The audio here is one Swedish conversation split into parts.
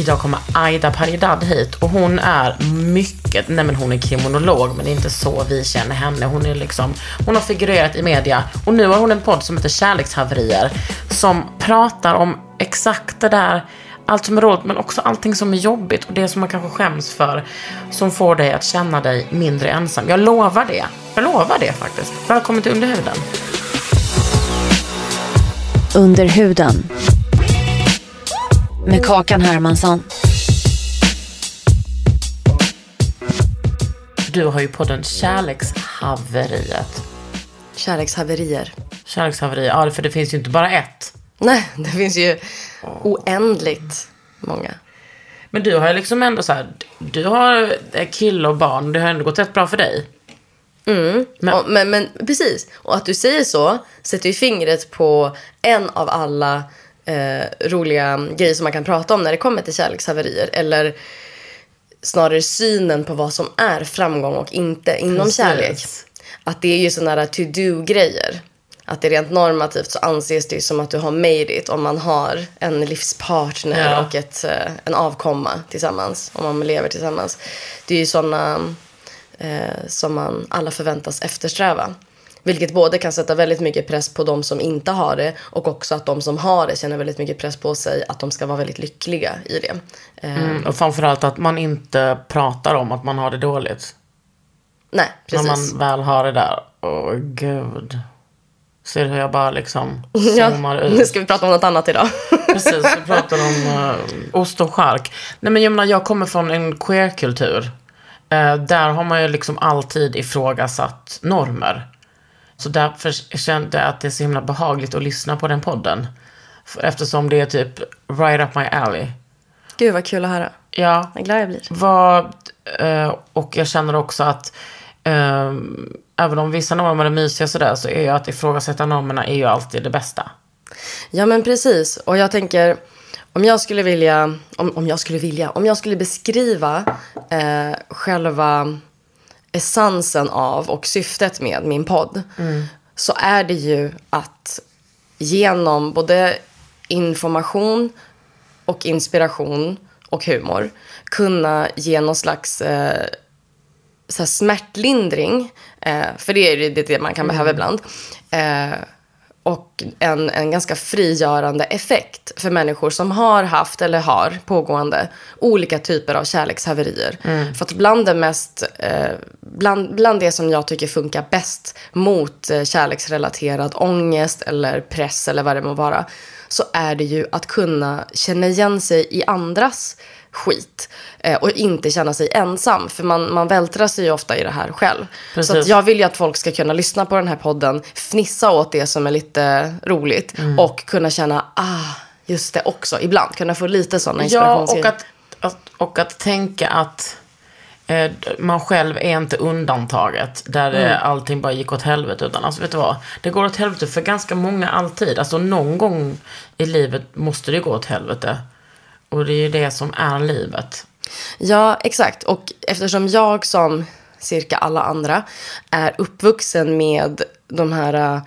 Idag kommer Aida Paridad hit och hon är mycket, nej men hon är kriminolog men det är inte så vi känner henne. Hon är liksom, hon har figurerat i media och nu har hon en podd som heter Kärlekshaverier som pratar om exakt det där, allt som är roligt men också allting som är jobbigt och det som man kanske skäms för som får dig att känna dig mindre ensam. Jag lovar det. Jag lovar det faktiskt. Välkommen till Underhuden. Under huden. Med Kakan Hermansson. Du har ju podden Kärlekshaveriet. Kärlekshaverier. Kärlekshaveri, ja för det finns ju inte bara ett. Nej, det finns ju oändligt många. Men du har ju liksom ändå så här, du har kille och barn, det har ändå gått rätt bra för dig. Men- Men, men, men precis, och att du säger så sätter ju fingret på en av alla eh, roliga grejer som man kan prata om när det kommer till kärlekshaverier. Eller snarare synen på vad som är framgång och inte inom Precis. kärlek. Att det är ju sådana där to-do-grejer. Att det rent normativt så anses det ju som att du har made it om man har en livspartner Ja. och ett, eh, en avkomma tillsammans. Om man lever tillsammans. Det är ju sådana eh, som man alla förväntas eftersträva. Vilket både kan sätta väldigt mycket press på de som inte har det och också att de som har det känner väldigt mycket press på sig att de ska vara väldigt lyckliga i det. Mm, och framförallt att man inte pratar om att man har det dåligt. Nej, När precis. man väl har det där. Åh gud. Ser hur jag bara liksom Ja, zoomar nu ut? ska vi prata om något annat idag. Precis, vi pratar om uh, ost och chark. Nej men jag menar, jag kommer från en queerkultur. Eh, där har man ju liksom alltid ifrågasatt normer. Så därför kände jag att det är så himla behagligt att lyssna på den podden. Eftersom det är typ right up my alley. Gud vad kul att höra. Ja, Vad glad jag blir. vad, eh, och jag känner också att eh, även om vissa normer är mysiga sådär så är ju att ifrågasätta normerna är ju alltid det bästa. Ja men precis. Och jag tänker, om jag skulle vilja, om, om jag skulle vilja, om jag skulle beskriva eh, själva essensen av och syftet med min podd. Så är det ju att genom både information och inspiration och humor kunna ge någon slags eh, så smärtlindring. Eh, för det är det, det man kan behöva ibland. Eh, och en, en ganska frigörande effekt för människor som har haft eller har pågående olika typer av kärlekshaverier. För att bland det mest, eh, bland, bland det som jag tycker funkar bäst mot eh, kärleksrelaterad ångest eller press eller vad det må vara, så är det ju att kunna känna igen sig i andras skit eh, och inte känna sig ensam. För man, man vältrar sig ju ofta i det här själv. Så Precis. att jag vill ju att folk ska kunna lyssna på den här podden, fnissa åt det som är lite roligt och kunna känna, ah, just det också, ibland. Kunna få lite sådana Ja, inspirationsgrejer. och att, att, och att tänka att eh, man själv är inte undantaget där mm. allting bara gick åt helvete. Utan alltså vet du vad? Det går åt helvete för ganska många alltid. Alltså någon gång i livet måste det gå åt helvete. Och det är ju det som är livet. Ja, exakt. Och eftersom jag som cirka alla andra är uppvuxen med de här uh,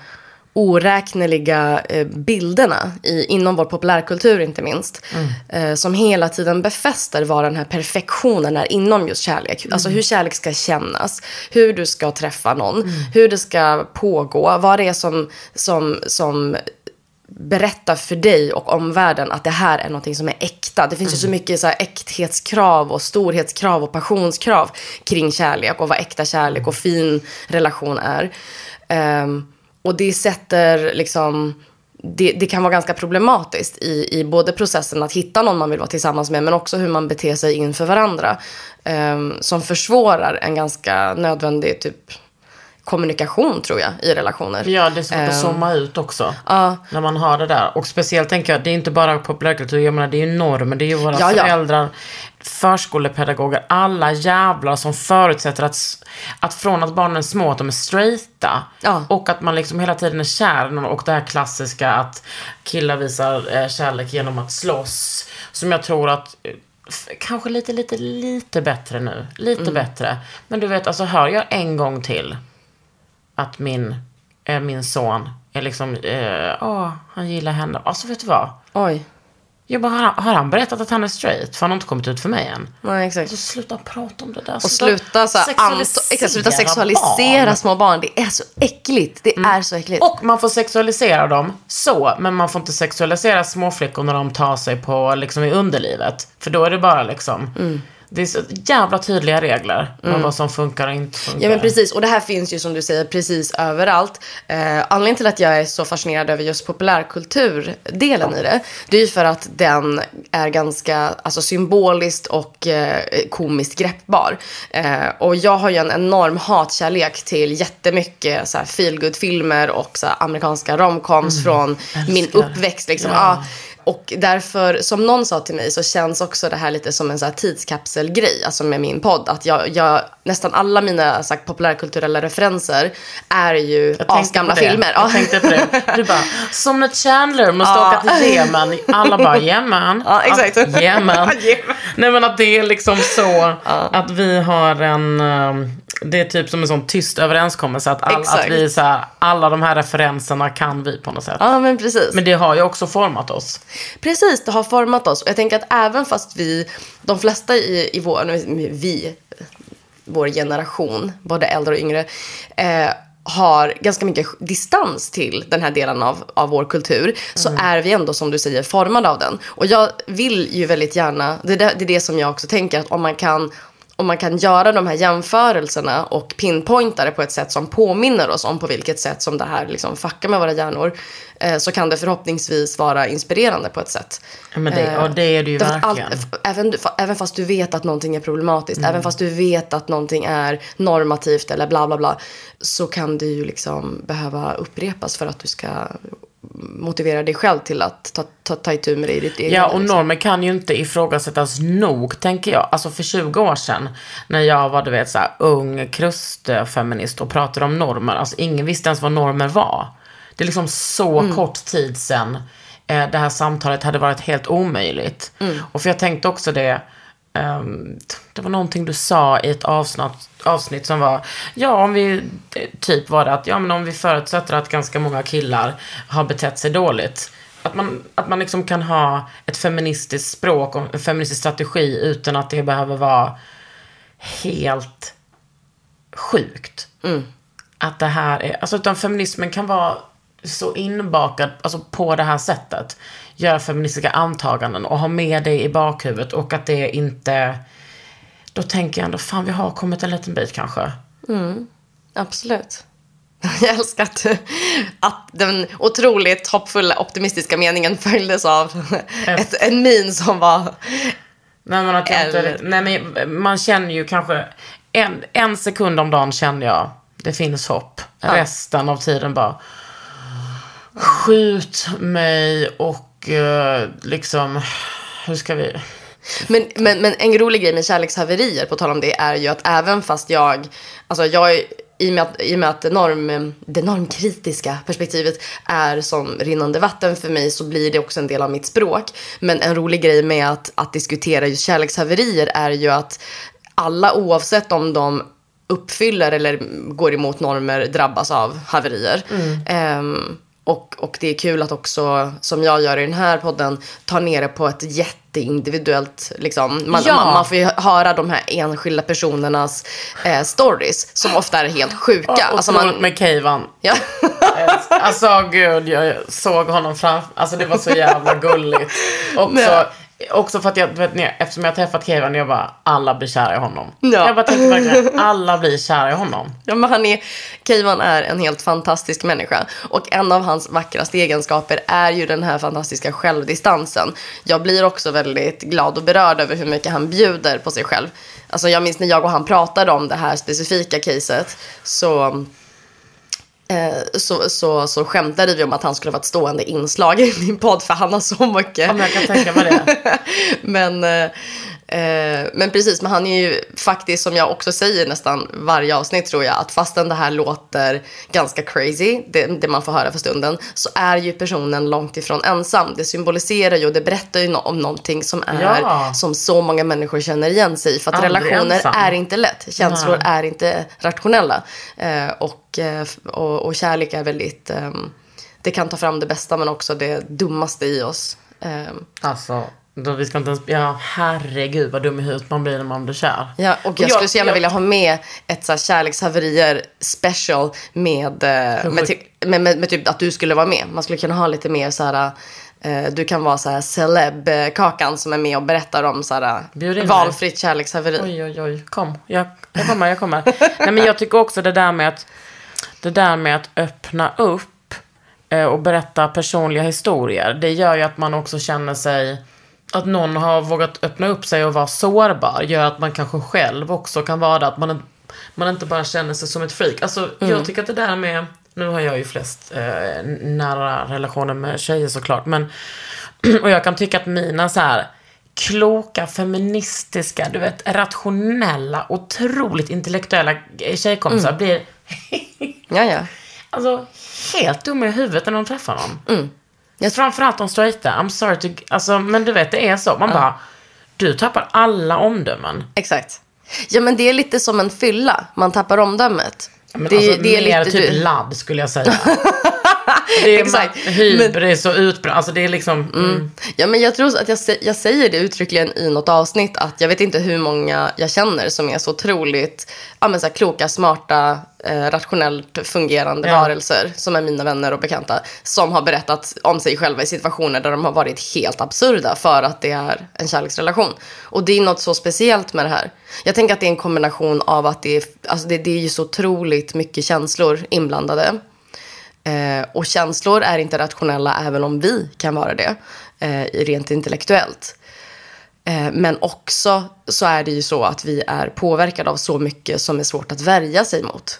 oräkneliga eh, bilderna i, inom vår populärkultur inte minst. Eh, som hela tiden befäster vad den här perfektionen är inom just kärlek. Alltså hur kärlek ska kännas, hur du ska träffa någon, hur det ska pågå, vad det är som, som, som berätta för dig och omvärlden att det här är någonting som är äkta. Det finns ju så mycket så här äkthetskrav och storhetskrav och passionskrav kring kärlek och vad äkta kärlek och fin relation är. Ehm, och det sätter liksom det, det, kan vara ganska problematiskt i, i både processen att hitta någon man vill vara tillsammans med men också hur man beter sig inför varandra. Um, som försvårar en ganska nödvändig typ kommunikation tror jag i relationer. Ja, det är svårt att Um, zooma ut också. ja. När man har det där. Och speciellt tänker jag, det är inte bara populärkultur, jag menar det är ju normer, det är ju våra Ja, ja. föräldrar, förskolepedagoger, alla jävlar som förutsätter att, att från att barnen är små att de är straighta. Ja. Och att man liksom hela tiden är kär och det här klassiska att killar visar eh, kärlek genom att slåss. Som jag tror att eh, Kanske lite, lite, lite bättre nu. Lite Mm. bättre. Men du vet, alltså hör jag en gång till att min, eh, min son är liksom, eh, åh, han gillar henne. Alltså vet du vad? Oj. Jag bara, har, han- har han berättat att han är straight? För han har inte kommit ut för mig än. Nej, exakt. Så sluta prata om det där. Och sluta, så här, ant- exakt, sluta sexualisera barn. små barn. Det är så äckligt. Det är så äckligt. Och man får sexualisera dem, så, men man får inte sexualisera småflickor när de tar sig på, liksom i underlivet. För då är det bara liksom, Mm. Det är så jävla tydliga regler. om Vad som funkar och inte funkar. Ja men precis, och det här finns ju som du säger precis överallt. Eh, anledningen till att jag är så fascinerad över just populärkulturdelen i det, det är ju för att den är ganska alltså, symboliskt och eh, komiskt greppbar. Eh, och jag har ju en enorm hatkärlek till jättemycket så här, filmer och så här, amerikanska romcoms från min älskar. uppväxt. Liksom. Ja. Ja. Och därför, som någon sa till mig, så känns också det här lite som en så här tidskapselgrej, alltså med min podd. Att jag, jag nästan alla mina så här, populärkulturella referenser är ju asgamla det. filmer. Jag tänkte på det. Du bara, som när Chandler måste Ja. åka till Yemen. Alla bara, Yemen. Ja, exakt. Yemen. Yemen. Nej men att det är liksom så att vi har en, um, det är typ som en sån tyst överenskommelse att, all, att vi så här, alla de här referenserna kan vi på något sätt. Ja, men precis. Men det har ju också format oss. Precis, det har format oss. Och jag tänker att även fast vi, de flesta i, i vår, vi, vår generation, både äldre och yngre, eh, har ganska mycket distans till den här delen av, av vår kultur så är vi ändå som du säger formade av den. Och jag vill ju väldigt gärna, det är det, det är det som jag också tänker att om man kan om man kan göra de här jämförelserna och pinpointa det på ett sätt som påminner oss om på vilket sätt som det här liksom fuckar med våra hjärnor eh, så kan det förhoppningsvis vara inspirerande på ett sätt. Ja, men det, och det är det ju Därför verkligen. Allt, även, även fast du vet att någonting är problematiskt, även fast du vet att någonting är normativt eller bla bla bla, så kan det ju liksom behöva upprepas för att du ska motivera dig själv till att ta, ta, ta itu med det i ditt eget Ja, och liksom. normer kan ju inte ifrågasättas nog, tänker jag. Alltså för 20 år sedan, när jag var, du vet, så här, ung krustfeminist och pratade om normer. Alltså ingen visste ens vad normer var. Det är liksom så Mm. kort tid sedan eh, det här samtalet hade varit helt omöjligt. Mm. Och för jag tänkte också det, ehm, det var någonting du sa i ett avsnitt, avsnitt som var, ja om vi, typ var det att, ja men om vi förutsätter att ganska många killar har betett sig dåligt. Att man, att man liksom kan ha ett feministiskt språk och en feministisk strategi utan att det behöver vara helt sjukt. Att det här är, alltså utan feminismen kan vara så inbakad, alltså på det här sättet. Göra feministiska antaganden och ha med det i bakhuvudet och att det inte, då tänker jag ändå, fan vi har kommit en liten bit kanske. Absolut. Jag älskar att, att den otroligt hoppfulla, optimistiska meningen följdes av ett, en min som var... Nej men att inte, nej men man känner ju kanske, en, en sekund om dagen känner jag, det finns hopp. Resten av tiden bara, skjut mig och eh, liksom, hur ska vi, Men, men, men en rolig grej med kärlekshaverier, på tal om det, är ju att även fast jag... Alltså jag är- i och med att, i och med att norm, det normkritiska perspektivet är som rinnande vatten för mig så blir det också en del av mitt språk. Men en rolig grej med att, att diskutera just kärlekshaverier är ju att alla oavsett om de uppfyller eller går emot normer drabbas av haverier. Ehm, och, och det är kul att också, som jag gör i den här podden, ta ner det på ett jätteindividuellt, liksom. Man, Ja. man, man får ju höra de här enskilda personernas eh, stories, som ofta är helt sjuka. Ja, alltså otroligt man, med Keivan. ja. Alltså gud, jag såg honom framför, alltså det var så jävla gulligt. Också. Också för att jag, vet, jag, eftersom jag har träffat Keivan, jag bara, alla blir kära i honom. Ja. Jag bara tänkte verkligen, alla blir kära i honom. Ja, men han är, Keivan är en helt fantastisk människa. Och en av hans vackraste egenskaper är ju den här fantastiska självdistansen. Jag blir också väldigt glad och berörd över hur mycket han bjuder på sig själv. Alltså jag minns när jag och han pratade om det här specifika caset. Så, så, så, så skämtade vi om att han skulle vara ett stående inslag i min podd. För han har så mycket. Ja, men jag kan tänka mig det. men, eh, eh, men precis, men han är ju faktiskt som jag också säger nästan varje avsnitt tror jag. Att fastän det här låter ganska crazy, det, det man får höra för stunden. Så är ju personen långt ifrån ensam. Det symboliserar ju och det berättar ju om någonting som är Ja. som så många människor känner igen sig i. För att Aldrig relationer ensam. är inte lätt. Känslor Nej. är inte rationella. Eh, och, eh, och, och kärlek är väldigt... ehm, det kan ta fram det bästa men också det dummaste i oss. Ehm, Alltså, då vi ska inte ens, ja herregud vad dum i huvudet man blir när man blir kär. Ja, och jag skulle så gärna vilja ha med ett så här kärlekshaverier special med, eh, med, ty- med, med, med typ att du skulle vara med. Man skulle kunna ha lite mer så här, eh, du kan vara så här celeb-kakan som är med och berättar om så här, Bjud in mig. valfritt kärlekshaveri. Oj, oj, oj. Kom. Jag, jag kommer, jag kommer. Nej, men jag tycker också det där med att, det där med att öppna upp eh, och berätta personliga historier. Det gör ju att man också känner sig, att någon har vågat öppna upp sig och vara sårbar. Gör att man kanske själv också kan vara det. Att man, man inte bara känner sig som ett freak. Alltså, jag tycker att det där med, nu har jag ju flest eh, nära relationer med tjejer såklart. Men, och jag kan tycka att mina så här kloka, feministiska, du vet, rationella, otroligt intellektuella tjejkompisar blir Ja, ja. alltså helt dumma i huvudet när de träffar någon. Jag- Framförallt de straighta. I'm sorry to... Alltså, men du vet, det är så. Man bara, du tappar alla omdömen. Exakt. Ja, men det är lite som en fylla. Man tappar omdömet. Men det, alltså, det är mer lite typ du. ladd skulle jag säga. det är Exakt. Hybris och utbrännt. Alltså det är liksom... Mm. Ja, men jag tror att jag, jag säger det uttryckligen i något avsnitt att jag vet inte hur många jag känner som är så otroligt ja, men så här, kloka, smarta, eh, rationellt fungerande Ja. varelser som är mina vänner och bekanta som har berättat om sig själva i situationer där de har varit helt absurda för att det är en kärleksrelation. Och det är något så speciellt med det här. Jag tänker att det är en kombination av att det är, alltså det, det är ju så otroligt mycket känslor inblandade. Eh, och känslor är inte rationella även om vi kan vara det, eh, rent intellektuellt. Eh, men också så är det ju så att vi är påverkade av så mycket som är svårt att värja sig mot.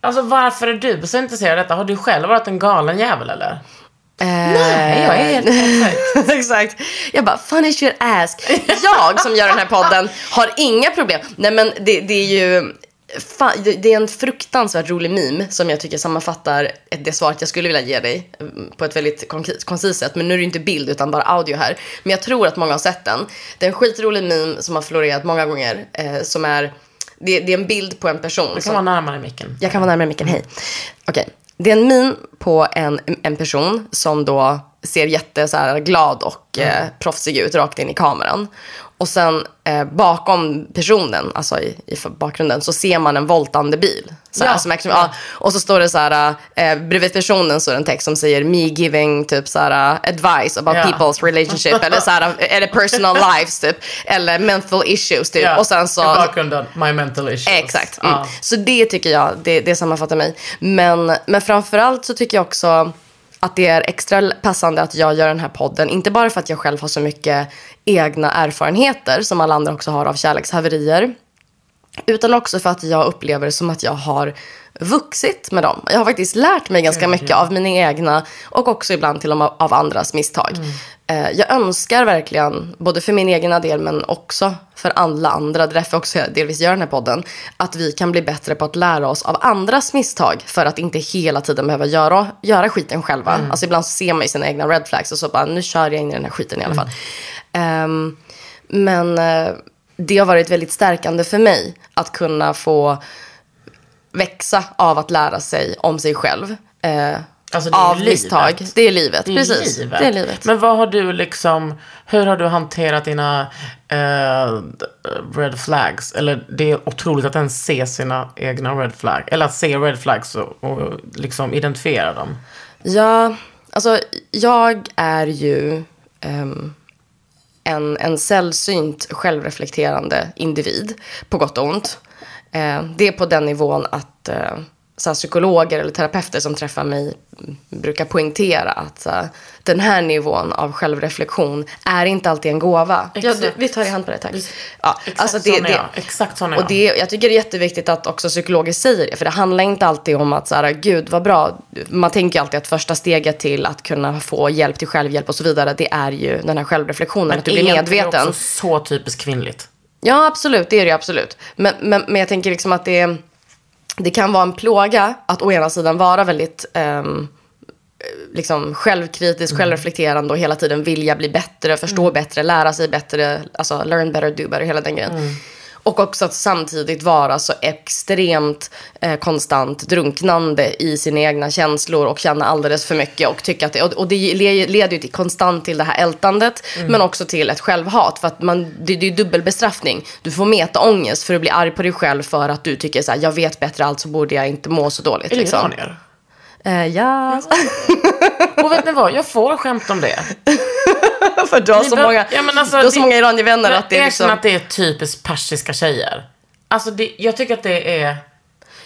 Alltså varför är du så intresserad av detta? Har du själv varit en galen jävel eller? Nej, jag är helt perfekt. Exakt. Jag bara, funny shit ask. Jag som gör den här podden har inga problem. Nej men det, det är ju... Fan, det är en fruktansvärt rolig meme som jag tycker sammanfattar det svaret jag skulle vilja ge dig mm, på ett väldigt koncist sätt. Men nu är det inte bild utan bara audio här. Men jag tror att många har sett den. Det är en skitrolig meme som har florerat många gånger. Eh, som är, det, det är en bild på en person. Du kan som, vara närmare micken. jag kan vara närmare micken, hej. Okej, det är en min på en, en person som då ser jätte så här, glad och eh, proffsig ut rakt in i kameran. Och sen eh, bakom personen, alltså i, i bakgrunden, så ser man en voltande bil. Så Ja. som, ja, och så står det så här, eh, bredvid personen så är det en text som säger me giving typ så här, advice about Ja. people's relationship. eller så här, eller personal lives typ. Eller mental issues typ. Och sen så... I bakgrunden, my mental issues. Exakt. Mm. Ja. Så det tycker jag, det, det sammanfattar mig. Men, men framförallt så tycker jag också att det är extra passande att jag gör den här podden. Inte bara för att jag själv har så mycket egna erfarenheter som alla andra också har av kärlekshaverier. Utan också för att jag upplever det som att jag har vuxit med dem. Jag har faktiskt lärt mig ganska mycket av mina egna och också ibland till och med av andras misstag. Eh, Jag önskar verkligen, både för min egna del men också för alla andra, det är därför också jag delvis gör den här podden, att vi kan bli bättre på att lära oss av andras misstag för att inte hela tiden behöva göra, göra skiten själva. Alltså ibland ser man ju sina egna red flags och så bara, nu kör jag in i den här skiten i alla fall. Ehm, men eh, det har varit väldigt stärkande för mig att kunna få växa av att lära sig om sig själv. Eh, Alltså, det är av livet. misstag. Det är livet, Det är precis. livet. Det är livet. Men vad har du liksom, hur har du hanterat dina eh, red flags? Eller det är otroligt att ens se sina egna red flags. Eller att se red flags och, och liksom identifiera dem. Ja, alltså jag är ju ehm, en, en sällsynt självreflekterande individ, på gott och ont. Eh, det är på den nivån att eh, så här, psykologer eller terapeuter som träffar mig brukar poängtera att så här, den här nivån av självreflektion är inte alltid en gåva. Ja, du, vi tar i hand på det, tack. Ja, Exakt sån är jag. Exakt sån är och det, jag tycker det är jätteviktigt att också psykologer säger det. För det handlar inte alltid om att så här, gud vad bra. Man tänker alltid att första steget till att kunna få hjälp till självhjälp och så vidare. Det är ju den här självreflektionen. att du blir är inte det medveten. också så typiskt kvinnligt? Ja, absolut. Det är det ju absolut. Men, men, men jag tänker liksom att det, det kan vara en plåga att å ena sidan vara väldigt ehm, liksom självkritisk, självreflekterande och hela tiden vilja bli bättre, förstå bättre, lära sig bättre, alltså learn better, do better, hela den grejen. Och också att samtidigt vara så extremt eh, konstant drunknande i sina egna känslor och känna alldeles för mycket och tycka att det, och, och det le- leder ju till, konstant till det här ältandet men också till ett självhat för att man, det, det är dubbelbestraffning. Du får meta ångest för att bli arg på dig själv för att du tycker så här, jag vet bättre alltså borde jag inte må så dåligt. Är det Liksom. iranier? Eh, ja, Och vet ni vad, jag får skämt om det. för du har så bör- många, Ja, men alltså, du har så det- många iranier-vänner att det är liksom... att det är typiskt persiska tjejer. Alltså det, jag tycker att det är...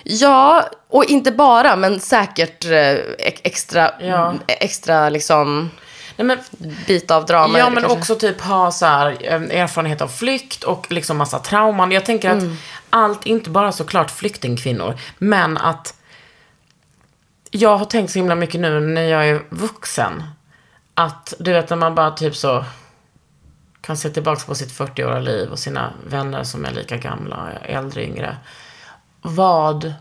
Ja, och inte bara, men säkert eh, ex- extra, Ja. extra liksom Nej, men, bit av drama. ja men kanske. också typ ha så här, erfarenhet av flykt och liksom massa trauman. Jag tänker att Mm. allt, inte bara såklart flyktingkvinnor, men att jag har tänkt så himla mycket nu när jag är vuxen. Att du vet när man bara typ så kan se tillbaka på sitt 40-åriga liv och sina vänner som är lika gamla, äldre, yngre. Vad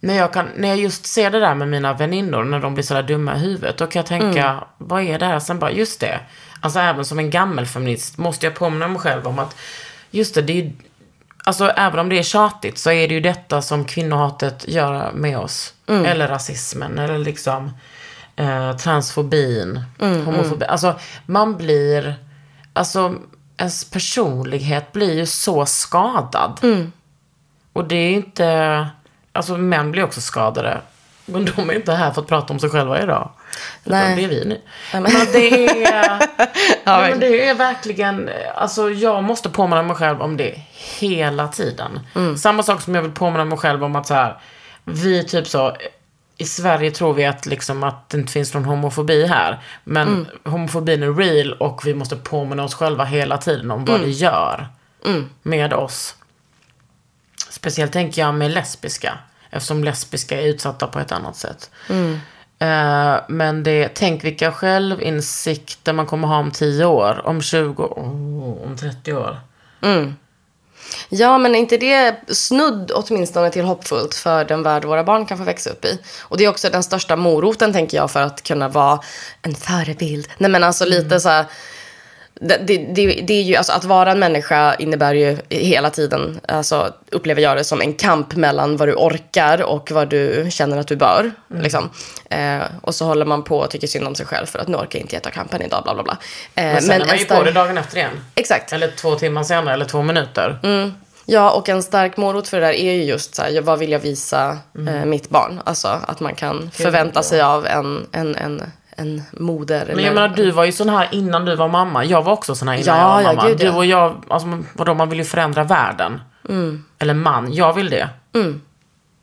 när jag, kan, när jag just ser det där med mina väninnor, när de blir sådär dumma i huvudet, då kan jag tänka, Mm. vad är det här? Sen bara, just det. Alltså även som en gammelfeminist måste jag påminna mig själv om att, just det, det är ju, alltså även om det är tjatigt så är det ju detta som kvinnohatet gör med oss. Mm. Eller rasismen, eller liksom eh, transfobin, Mm, homofobi. Alltså man blir, alltså ens personlighet blir ju så skadad. Mm. Och det är ju inte, alltså män blir också skadade. Men de är inte här för att prata om sig själva idag. Utan Nej. det är vi nu. men- det är, Ja, Nej, men det är verkligen, alltså jag måste påminna mig själv om det hela tiden. Mm. Samma sak som jag vill påminna mig själv om att så här, vi typ så, i Sverige tror vi att, liksom, att det inte finns någon homofobi här. Men Mm. homofobin är real och vi måste påminna oss själva hela tiden om vad det gör med oss. Speciellt tänker jag med lesbiska. Eftersom lesbiska är utsatta på ett annat sätt. Eh, men det, tänk vilka självinsikter man kommer ha om 10 år, om 20 år, oh, om 30 år. Ja, men är inte det snudd åtminstone till hoppfullt för den värld våra barn kan få växa upp i? Och det är också den största moroten, tänker jag, för att kunna vara en förebild. Nej, men alltså lite så här... Det, det, det, är ju, alltså att vara en människa innebär ju hela tiden, alltså upplever jag det som en kamp mellan vad du orkar och vad du känner att du bör. Liksom. Eh, och så håller man på och tycker synd om sig själv för att nu orkar jag inte jag ta kampen idag, bla bla bla. Eh, Men sen är man ju stark- på det dagen efter igen. Exakt. Eller två timmar senare, eller två minuter. Ja, och en stark morot för det där är ju just så här, vad vill jag visa Mm. eh, mitt barn? Alltså att man kan förvänta sig av en, en, en, en moder. Men jag menar, du var ju sån här innan du var mamma. Jag var också sån här innan Ja, jag var ja, mamma. gud, du och jag, alltså vadå, man vill ju förändra världen. Mm. Eller man, jag vill det.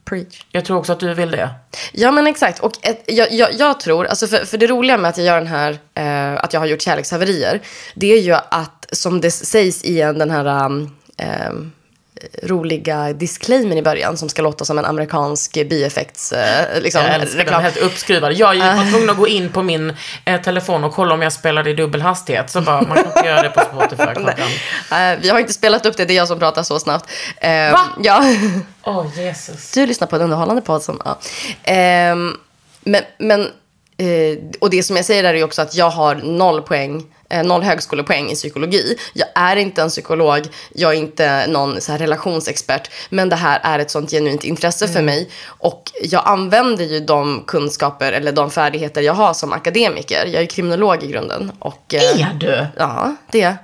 Preach. Jag tror också att du vill det. Ja men exakt. Och ett, jag, jag, jag tror, alltså för, för det roliga med att jag gör den här, eh, att jag har gjort kärlekshaverier, det är ju att som det sägs i en, den här um, ehm, roliga disclaimen i början som ska låta som en amerikansk bieffekts eh, liksom, Jag älskar reklam. den helt uppskruvad. Jag Ah. var tvungen att gå in på min eh, telefon och kolla om jag spelade i dubbel hastighet. Så bara, man kan inte göra det på Spotify klockan. Eh, vi har inte spelat upp det, det är jag som pratar så snabbt. Eh, Va? Ja. Åh, Jesus. Du lyssnar på en underhållande podd som... Ja. Ehm, men, men, eh, och det som jag säger där är också att jag har noll poäng noll högskolepoäng i psykologi. Jag är inte en psykolog, jag är inte någon så här relationsexpert. Men det här är ett sånt genuint intresse för mig. Och jag använder ju de kunskaper eller de färdigheter jag har som akademiker. Jag är kriminolog i grunden. Och, eh, Är du? Ja, det är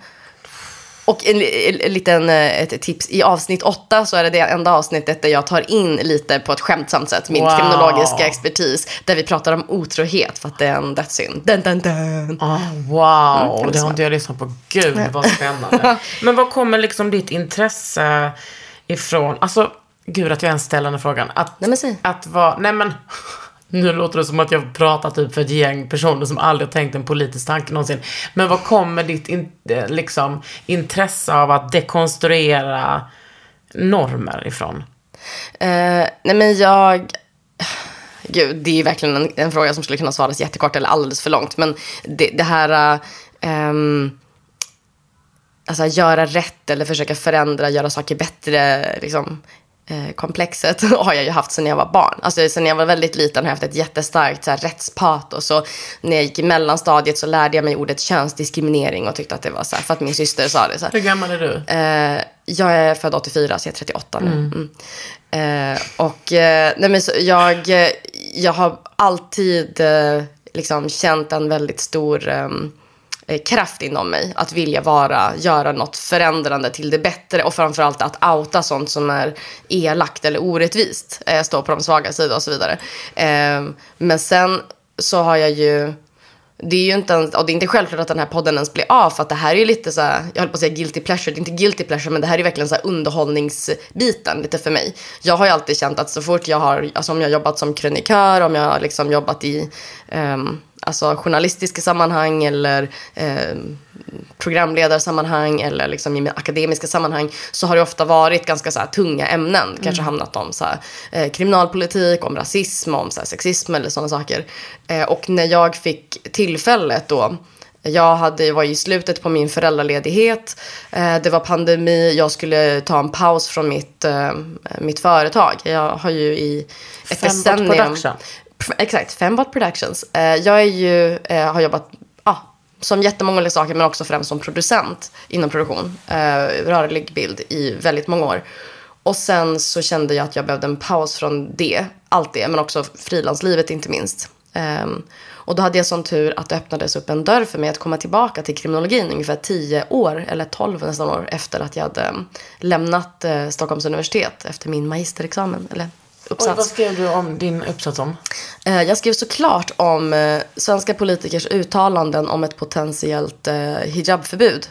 och en, en, en liten eh, ett tips. I avsnitt åtta så är det det enda avsnittet där jag tar in lite på ett skämtsamt sätt min Wow. kriminologiska expertis. Där vi pratar om otrohet för att det är en dödssynd. Dun, dun, dun. Ah, wow, Mm, det har inte jag lyssnat på. Gud vad spännande. Men vad kommer liksom ditt intresse ifrån? Alltså, gud att jag ens ställer den frågan. Att, Nej, men säg. att vara, nej men, nu låter det som att jag pratar typ för ett gäng personer som aldrig har tänkt en politisk tanke någonsin. Men vad kommer ditt in, eh, liksom, intresse av att dekonstruera normer ifrån? Uh, nej men jag... Gud, det är verkligen en, en fråga som skulle kunna svaras jättekort eller alldeles för långt. Men det, det här... Uh, um, alltså göra rätt eller försöka förändra, göra saker bättre. Liksom, komplexet har jag ju haft sedan jag var barn. Alltså sedan jag var väldigt liten har jag haft ett jättestarkt så här, rättspatos. Och när jag gick i mellanstadiet så lärde jag mig ordet könsdiskriminering och tyckte att det var så här, för att min syster sa det. Så här. Hur gammal är du? Eh, jag är född 84, så jag är 38 nu. Mm. Eh, och eh, nej men så, jag, eh, jag har alltid eh, liksom känt en väldigt stor eh, Eh, kraft inom mig. Att vilja vara, göra något förändrande till det bättre. Och framförallt att outa sånt som är elakt eller orättvist. Eh, stå på de svaga sidor och så vidare. Ehm, men sen så har jag ju det är ju inte ens, och det är inte självklart att den här podden ens blir av för att det här är ju lite så här, jag höll på att säga guilty pleasure, det är inte guilty pleasure men det här är verkligen så här underhållningsbiten lite för mig. Jag har ju alltid känt att så fort jag har, alltså om jag har jobbat som krönikör, om jag har liksom jobbat i um, alltså journalistiska sammanhang eller um, programledarsammanhang eller liksom i akademiska sammanhang så har det ofta varit ganska så här tunga ämnen. Kanske handlat om så här, eh, kriminalpolitik, om rasism, om så här, sexism eller sådana saker. Eh, och när jag fick tillfället då jag hade, var i slutet på min föräldraledighet. Eh, det var pandemi. Jag skulle ta en paus från mitt, eh, mitt företag. Jag har ju i ett Fembot decennium... Production. Exakt, Fembot Productions. Eh, jag är ju, eh, har jobbat ah, som jättemånga olika saker men också främst som producent inom produktion. Eh, rörlig bild i väldigt många år. Och sen så kände jag att jag behövde en paus från det, allt det, men också frilanslivet inte minst. Ehm, och då hade jag sån tur att det öppnades upp en dörr för mig att komma tillbaka till kriminologin ungefär 10 år, eller tolv nästan år efter att jag hade lämnat Stockholms universitet efter min magisterexamen, eller Oj, uppsats. vad skrev du om din uppsats om? Eh, Jag skrev såklart om eh, svenska politikers uttalanden om ett potentiellt eh, hijabförbud.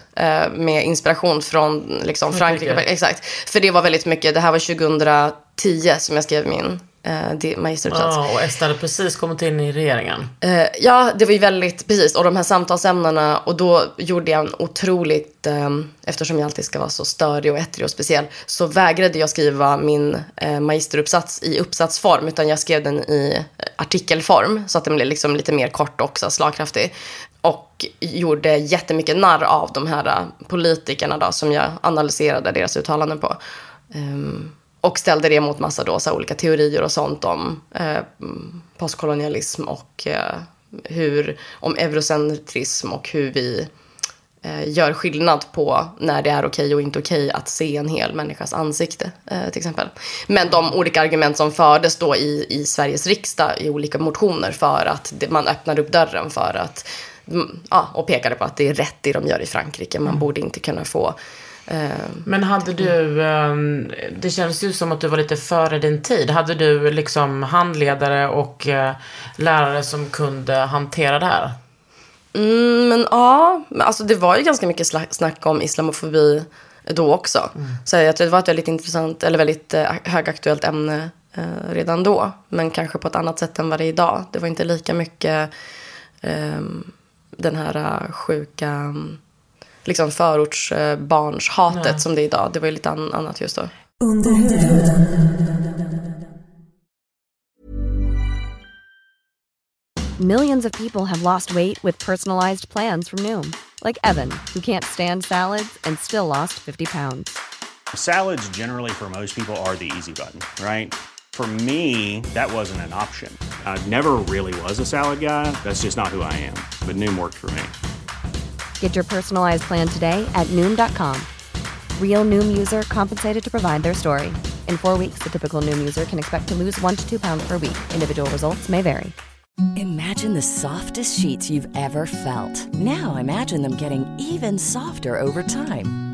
Med inspiration från liksom. Frankrike. Exakt. För det var väldigt mycket, det här var 2010 som jag skrev min eh, magisteruppsats. Ja, och Esther hade precis kommit in i regeringen. Eh, ja, det var ju väldigt, precis. Och de här samtalsämnena. Och då gjorde jag en otroligt, eh, eftersom jag alltid ska vara så störig och ettrig och speciell, så vägrade jag skriva min eh, magisteruppsats i uppsatsform, utan jag skrev den i eh, artikelform, så att den blev liksom lite mer kort och också slagkraftig. Och gjorde jättemycket narr av de här eh, politikerna då, som jag analyserade deras uttalanden på. Ehm, och ställde det mot massa då, så olika teorier och sånt om eh, mm, postkolonialism och eh, hur, om eurocentrism och hur vi eh, gör skillnad på när det är okej och inte okej att se en hel människas ansikte, eh, till exempel. Men de olika argument som fördes då i, i Sveriges riksdag i olika motioner för att det, man öppnar upp dörren för att, mm, ja, och pekade på att det är rätt det de gör i Frankrike. Man borde inte kunna få Men hade du, ehm, det känns ju som att du var lite före din tid. Hade du liksom handledare och eh, lärare som kunde hantera det här? Mm, men ja, alltså det var ju ganska mycket snack om islamofobi då också. Så jag tror det var ett väldigt intressant, eller väldigt eh, högaktuellt ämne eh, redan då. Men kanske på ett annat sätt än vad det är idag. Det var inte lika mycket ehm, den här eh, sjuka mm, liksom förortsbarnshatet som det är idag. Det var ju lite an- annat just då. Millions of people have lost weight with personalized plans from Noom, like Evan, who can't stand salads and still lost 50 pounds. Salads, generally, for most people, are the easy button, right? For me, that wasn't an option. I never really was a salad guy. That's just not who I am. But Noom worked for me. Get your personalized plan today at Noom.com. Real Noom user compensated to provide their story. In four weeks, the typical Noom user can expect to lose one to two pounds per week. Individual results may vary. Imagine the softest sheets you've ever felt. Now imagine them getting even softer over time.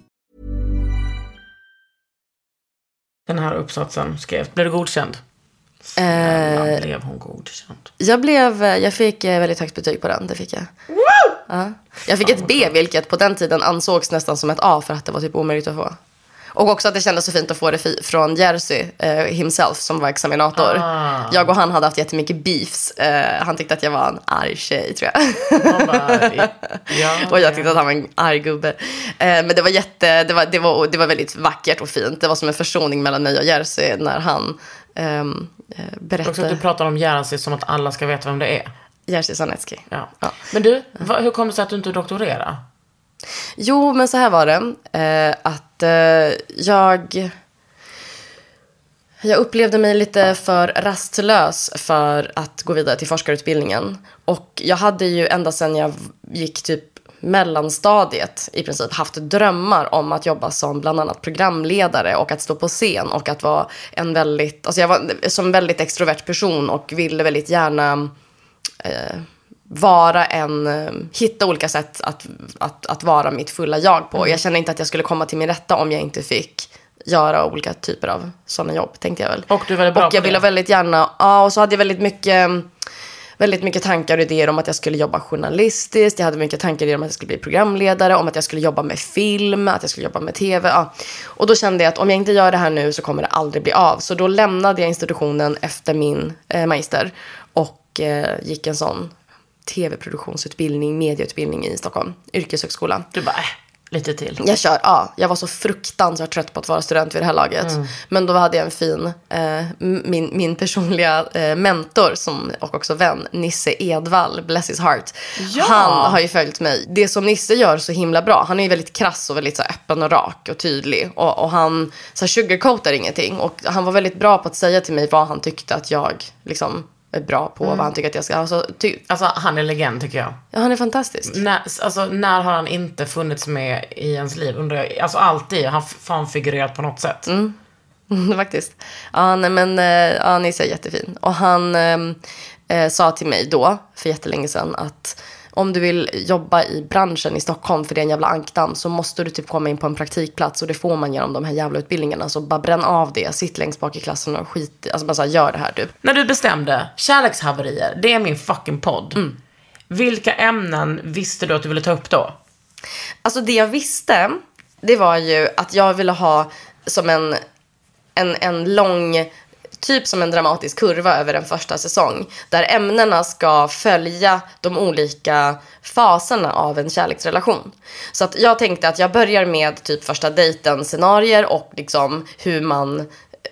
Den här uppsatsen skrev. Blev du godkänd? Snälla, blev hon godkänd? Jag, blev, jag fick eh, väldigt högt betyg på den, det fick jag. Ja. Jag fick ett B, vilket på den tiden ansågs nästan som ett A för att det var typ omöjligt att få. Och också att det kändes så fint att få det från Jersey eh, himself som var examinator. Jag och han hade haft jättemycket beefs. Eh, han tyckte att jag var en arg tjej tror jag. Bara, ja, och jag tyckte att han var en arg gubbe. Eh, men det var, jätte, det, var, det, var, det var väldigt vackert och fint. Det var som en försoning mellan mig och Jersey när han ehm, eh, Också att berättade. du pratar om Jerzy som att alla ska veta vem det är. Jerzy Sarnecki. Ja. Ja. Men du, hur kom det sig att du inte doktorerade? Jo, men så här var det. Eh, att eh, jag... Jag upplevde mig lite för rastlös för att gå vidare till forskarutbildningen. Och jag hade ju ända sedan jag gick typ mellanstadiet i princip haft drömmar om att jobba som bland annat programledare och att stå på scen och att vara en väldigt, alltså jag var som väldigt extrovert person och ville väldigt gärna eh, vara en, eh, hitta olika sätt att, att, att vara mitt fulla jag på. Jag kände inte att jag skulle komma till min rätta om jag inte fick göra olika typer av sådana jobb, tänkte jag väl. Och du är väldigt bra Och jag ville väldigt gärna, ja, och så hade jag väldigt mycket, väldigt mycket tankar och idéer om att jag skulle jobba journalistiskt. Jag hade mycket tankar och idéer om att jag skulle bli programledare, om att jag skulle jobba med film, att jag skulle jobba med tv. Ja. Och då kände jag att om jag inte gör det här nu så kommer det aldrig bli av. Så då lämnade jag institutionen efter min eh, magister och eh, gick en sån tv-produktionsutbildning, medieutbildning i Stockholm, yrkeshögskola. Du bara, äh, lite till. Jag kör, ja. Jag var så fruktansvärt trött på att vara student vid det här laget. Men då hade jag en fin, eh, min, min personliga eh, mentor som, och också vän, Nisse Edvall, bless his heart. Ja. Han har ju följt mig. Det som Nisse gör så himla bra, han är ju väldigt krass och väldigt så här, öppen och rak och tydlig. Och, och han så här, sugarcoatar ingenting. Och han var väldigt bra på att säga till mig vad han tyckte att jag liksom bra på. Vad han tycker att jag ska, alltså, ty, Alltså han är legend tycker jag. ja, han är fantastisk. När, alltså, när har han inte funnits med i ens liv? Under, alltså alltid. Han har fan figurerat på något sätt. Mm. Faktiskt. Ja, nej, men eh, ja, Nisse är jättefin. Och han ehm, eh, sa till mig då, för jättelänge sedan, att om du vill jobba i branschen i Stockholm, för det är en jävla ankdamm, så måste du typ komma in på en praktikplats och det får man genom de här jävla utbildningarna. Så bara bränn av det, sitt längst bak i klassen och skit alltså bara så här, gör det här typ. När du bestämde, kärlekshaverier, det är min fucking podd. Mm. Vilka ämnen visste du att du ville ta upp då? Alltså det jag visste, det var ju att jag ville ha som en, en, en lång, typ som en dramatisk kurva över en första säsong. Där ämnena ska följa de olika faserna av en kärleksrelation. Så att jag tänkte att jag börjar med typ första dejten scenarier och liksom hur man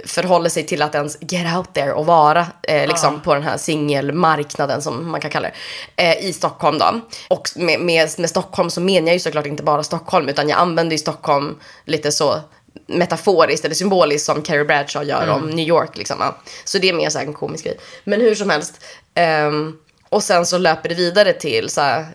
förhåller sig till att ens get out there och vara eh, liksom på den här singelmarknaden som man kan kalla det eh, i Stockholm då. Och med, med, med Stockholm så menar jag ju såklart inte bara Stockholm utan jag använder ju Stockholm lite så metaforiskt eller symboliskt som Carrie Bradshaw gör om New York liksom. Så det är mer så här en komisk grej. Men hur som helst. ehm, och sen så löper det vidare till så här, eh,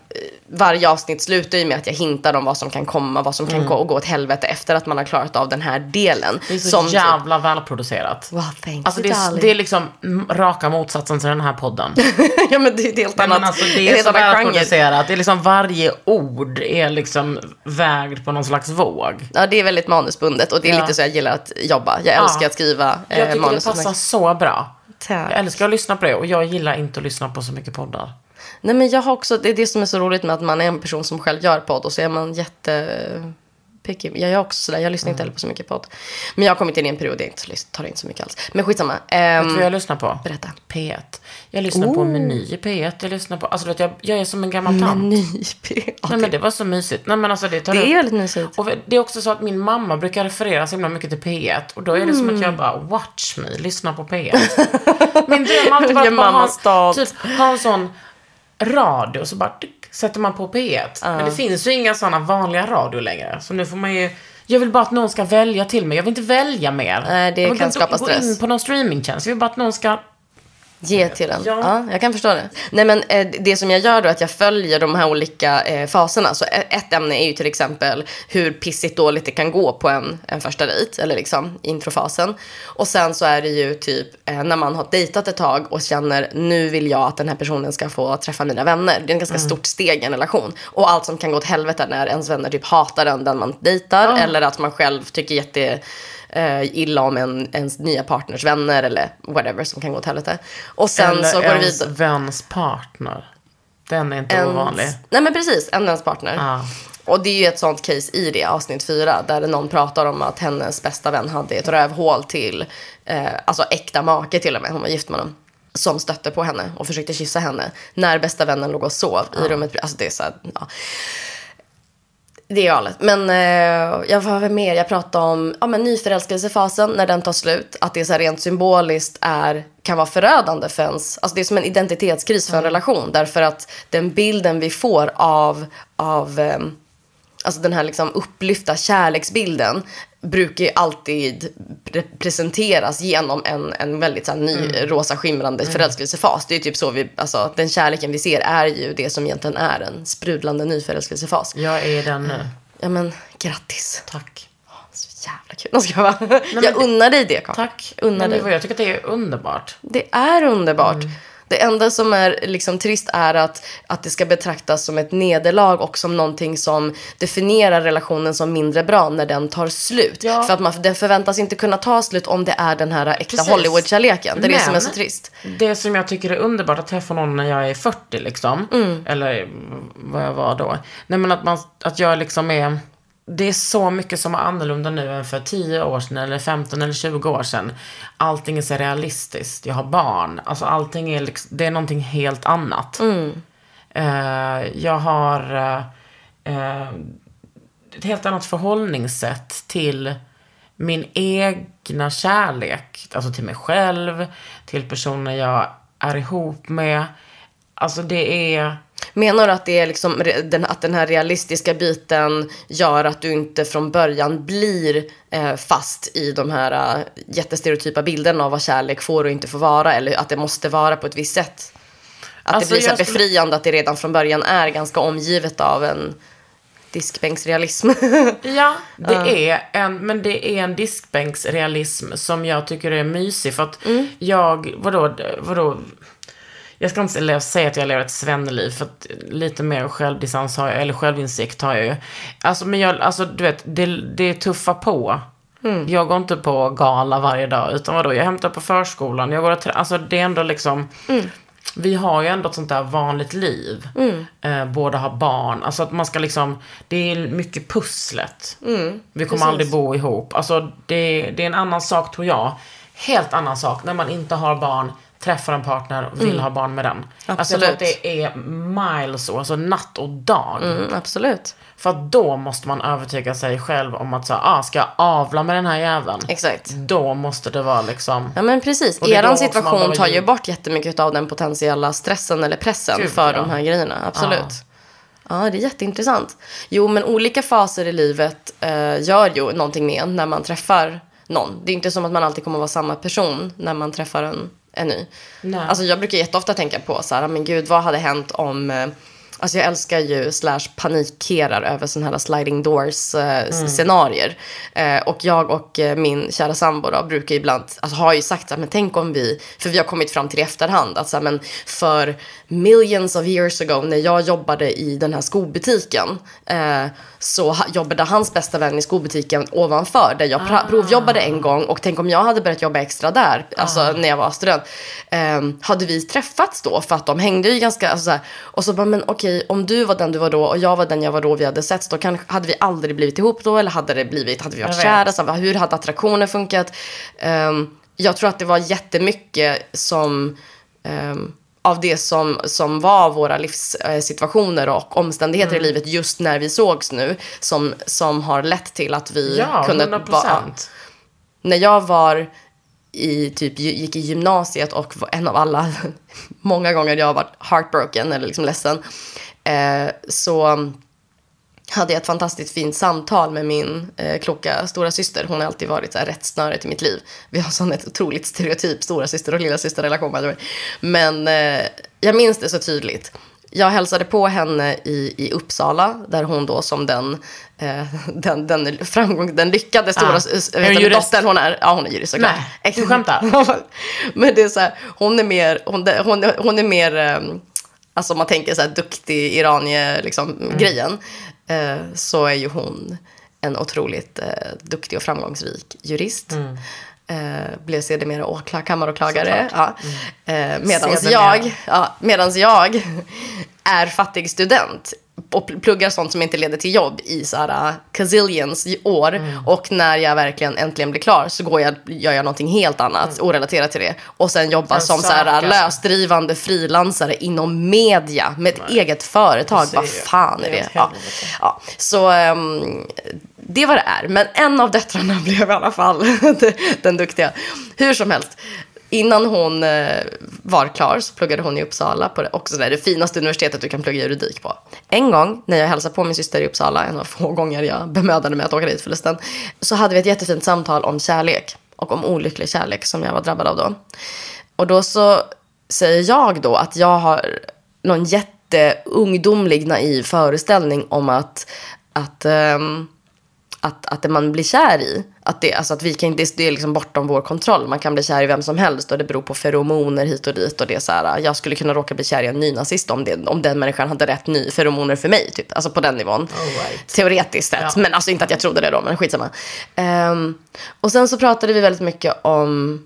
varje avsnitt slutar ju med att jag hintar om vad som kan komma, vad som kan gå, gå åt helvete efter att man har klarat av den här delen. Det är så Som typ- jävla välproducerat. Wow, thank Alltså you, det, är, det är liksom mm, raka motsatsen till den här podden. ja men det är ett helt annat. men alltså, det är så välproducerat. Det är liksom varje ord är liksom vägd på någon slags våg. Ja, det är väldigt manusbundet och det är Ja. lite så jag gillar att jobba. Jag älskar att skriva eh, Jag tycker manus. det passar så bra. Tack. Jag älskar att lyssna på det och jag gillar inte att lyssna på så mycket poddar. Nej men jag har också, det är det som är så roligt med att man är en person som själv gör podd och så är man jätte picky. Jag är också sådär, jag lyssnar inte heller på så mycket podd. Men jag har kommit in i en period där jag inte tar in så mycket alls. Men skitsamma. Ehm, Vet du vad jag lyssnar på? Berätta. P1. Jag lyssnar på Meny i P1. Jag lyssnar på, alltså vet, jag, jag är som en gammal tant. Meny. Nej men det var så mysigt. Nej men alltså det tar Det är upp- väldigt mysigt. Och det är också så att min mamma brukar referera så himla mycket till P1. Och då är det som att jag bara, watch me, lyssna på P1. min dröm har alltid varit att ha, typ, ha en sån radio så bara tyck, sätter man på P1. Men det finns ju inga sådana vanliga radio längre. Så nu får man ju, jag vill bara att någon ska välja till mig. Jag vill inte välja mer. Nej, det jag vill kan inte skapa gå stress. in på någon streamingtjänst. Jag vill bara att någon ska Ge till den. Ja. Ja. jag kan förstå det. Nej, men eh, det som jag gör då är att jag följer de här olika eh, faserna. Så ett ämne är ju till exempel hur pissigt dåligt det kan gå på en, en första dejt, eller liksom introfasen. Och sen så är det ju typ eh, när man har dejtat ett tag och känner nu vill jag att den här personen ska få träffa mina vänner. Det är en ganska stort steg i en relation. Och allt som kan gå åt helvete när ens vänner typ hatar den, den man dejtar. Eller att man själv tycker jätte eh, illa om en, ens nya partners vänner eller whatever som kan gå åt helvete. Och sen Eller så går det ens vidare. väns partner. Den är inte Ens- ovanlig. Nej men precis, en ens partner. Ja. Och det är ju ett sånt case i det avsnitt fyra där någon pratar om att hennes bästa vän hade ett rövhål till, eh, alltså äkta make till och med, hon var gift med honom. Som stötte på henne och försökte kyssa henne när bästa vännen låg och sov i rummet. Alltså det är så här, ja. Det är galet. Men eh, jag var mer, jag pratade om ja, men nyförälskelsefasen när den tar slut. Att det så rent symboliskt är, kan vara förödande för ens, alltså det är som en identitetskris för en relation. Därför att den bilden vi får av, av eh, alltså den här liksom upplyfta kärleksbilden brukar ju alltid pre- presenteras genom en, en väldigt så här, ny rosa skimrande förälskelsefas. Det är typ så vi, alltså den kärleken vi ser är ju det som egentligen är en sprudlande nyförälskelsefas. Jag är den nu. Ja men grattis. Tack. Så jävla kul. Jag, ska bara. men jag unnar dig det Karin. Tack. Unnar Men dig. jag tycker att det är underbart. Det är underbart. Mm. Det enda som är liksom trist är att, att det ska betraktas som ett nederlag och som någonting som definierar relationen som mindre bra när den tar slut. Ja. För att man, den förväntas inte kunna ta slut om det är den här äkta. Hollywood-kärleken. Det är det som är Men så trist. Det som jag tycker är underbart att träffa någon när jag är 40 liksom. Mm. Eller vad jag var då. Nej men att, man, att jag liksom är. Det är så mycket som är annorlunda nu än för 10 år sedan eller 15 eller 20 år sedan. Allting är så realistiskt. Jag har barn. Alltså allting är liksom, det är någonting helt annat. Mm. Eh, jag har eh, ett helt annat förhållningssätt till min egna kärlek. Alltså till mig själv, till personer jag är ihop med. Alltså det är... Menar du att, det är liksom, den, att den här realistiska biten gör att du inte från början blir eh, fast i de här eh, jättestereotypa bilderna av vad kärlek får och inte får vara? Eller att det måste vara på ett visst sätt? Att Alltså, det blir så skulle- befriande att det redan från början är ganska omgivet av en diskbänksrealism. Ja, det är en, men det är en diskbänksrealism som jag tycker är mysig. För att jag, vadå, vadå, jag ska inte säga att jag lever ett svenneliv, för att lite mer självdistans har jag, eller självinsikt har jag ju. Alltså, men jag, alltså du vet, det, det tuffar på. Jag går inte på gala varje dag, utan vadå, jag hämtar på förskolan, jag går och alltså det är ändå liksom, vi har ju ändå ett sånt där vanligt liv. Eh, båda har barn, alltså att man ska liksom, det är mycket pusslet. Vi kommer aldrig bo ihop. Alltså det, det är en annan sak tror jag. Helt annan sak när man inte har barn, träffar en partner och vill ha barn med den. Alltså jag tror att Absolut. det är miles, alltså natt och dag. Mm, absolut. För att då måste man övertyga sig själv om att så, ah, ska jag avla med den här jäveln? Exakt. Då måste det vara liksom... Ja men precis. Och Eran situation tar ju bort jättemycket av den potentiella stressen eller pressen Gud, för ja. de här grejerna. Absolut. Ja. det är jätteintressant. Jo, men olika faser i livet eh, gör ju någonting med en när man träffar någon. Det är inte som att man alltid kommer att vara samma person när man träffar en, en ny. Nej. Alltså jag brukar jätteofta tänka på så här, men gud, vad hade hänt om eh, Alltså jag älskar ju slash panikerar över sådana här sliding doors eh, Mm. scenarier. Eh, och jag och eh, min kära sambo då, brukar ibland, alltså har ju sagt här, men tänk om vi, för vi har kommit fram till det i efterhand, att så här, men för millions of years ago när jag jobbade i den här skobutiken eh, så ha, jobbade hans bästa vän i skobutiken ovanför där jag pra- provjobbade en gång och tänk om jag hade börjat jobba extra där, alltså när jag var student. Eh, hade vi träffats då för att de hängde ju ganska, alltså, så här, och så bara men okej om du var den du var då och jag var den jag var då vi hade sett, då kan, hade vi aldrig blivit ihop då eller hade det blivit, hade vi varit kära? Så, hur hade attraktionen funkat? Ehm, jag tror att det var jättemycket som ehm, av det som, som var våra livssituationer och omständigheter Mm. i livet just när vi sågs nu som, som har lett till att vi Ja, kunde 100 vara- procent. när jag var i typ gick i gymnasiet och var en av alla, många gånger jag har varit heartbroken eller liksom ledsen, eh, så hade jag ett fantastiskt fint samtal med min eh, kloka stora syster. Hon har alltid varit så här rättsnöret i mitt liv. Vi har sån ett otroligt stereotyp stora syster och lilla syster relation. Men eh, jag minns det så tydligt. Jag hälsade på henne i, i Uppsala där hon då som den, eh, den, den, framgång, den lyckade stora Ah. vet hon du, dottern hon är. Ja, hon är jurist såklart. Nej, du skämtar? Men det är så här, hon är mer, hon, hon, hon är mer, eh, alltså om man tänker så här duktig iranier liksom Mm. grejen. Eh, så är ju hon en otroligt eh, duktig och framgångsrik jurist. Mm. Eh, blev sedermera åklar, kammaråklagare. Ja. Eh, medans, jag, ja, medans jag är fattig student och pl- pluggar sånt som inte leder till jobb i så här uh, gazillions i år. Mm. Och när jag verkligen äntligen blir klar så går jag, gör jag någonting helt annat orelaterat till det. Och sen jobbar som så här, lösdrivande frilansare inom media med ett eget företag. Vad fan är det? Ja. Ja. Så ehm, det är vad det är. Men en av döttrarna blev i alla fall den duktiga. Hur som helst. Innan hon eh, var klar så pluggade hon i Uppsala på det, också där, det finaste universitetet du kan plugga juridik på. En gång när jag hälsade på min syster i Uppsala, en av få gånger jag bemödade mig att åka dit förresten, så hade vi ett jättefint samtal om kärlek och om olycklig kärlek som jag var drabbad av då. Och då så säger jag då att jag har någon jätteungdomlig naiv föreställning om att, att, ehm, att, att det man blir kär i, att det, alltså att vi kan, det, det är liksom bortom vår kontroll. Man kan bli kär i vem som helst och det beror på feromoner hit och dit. Och det är så här, jag skulle kunna råka bli kär i en nynazist om, det, om den människan hade rätt ny feromoner för mig. Typ. Alltså på den nivån. right. Teoretiskt sett. Ja. Men alltså inte att jag trodde det då, men skitsamma. Um, och sen så pratade vi väldigt mycket om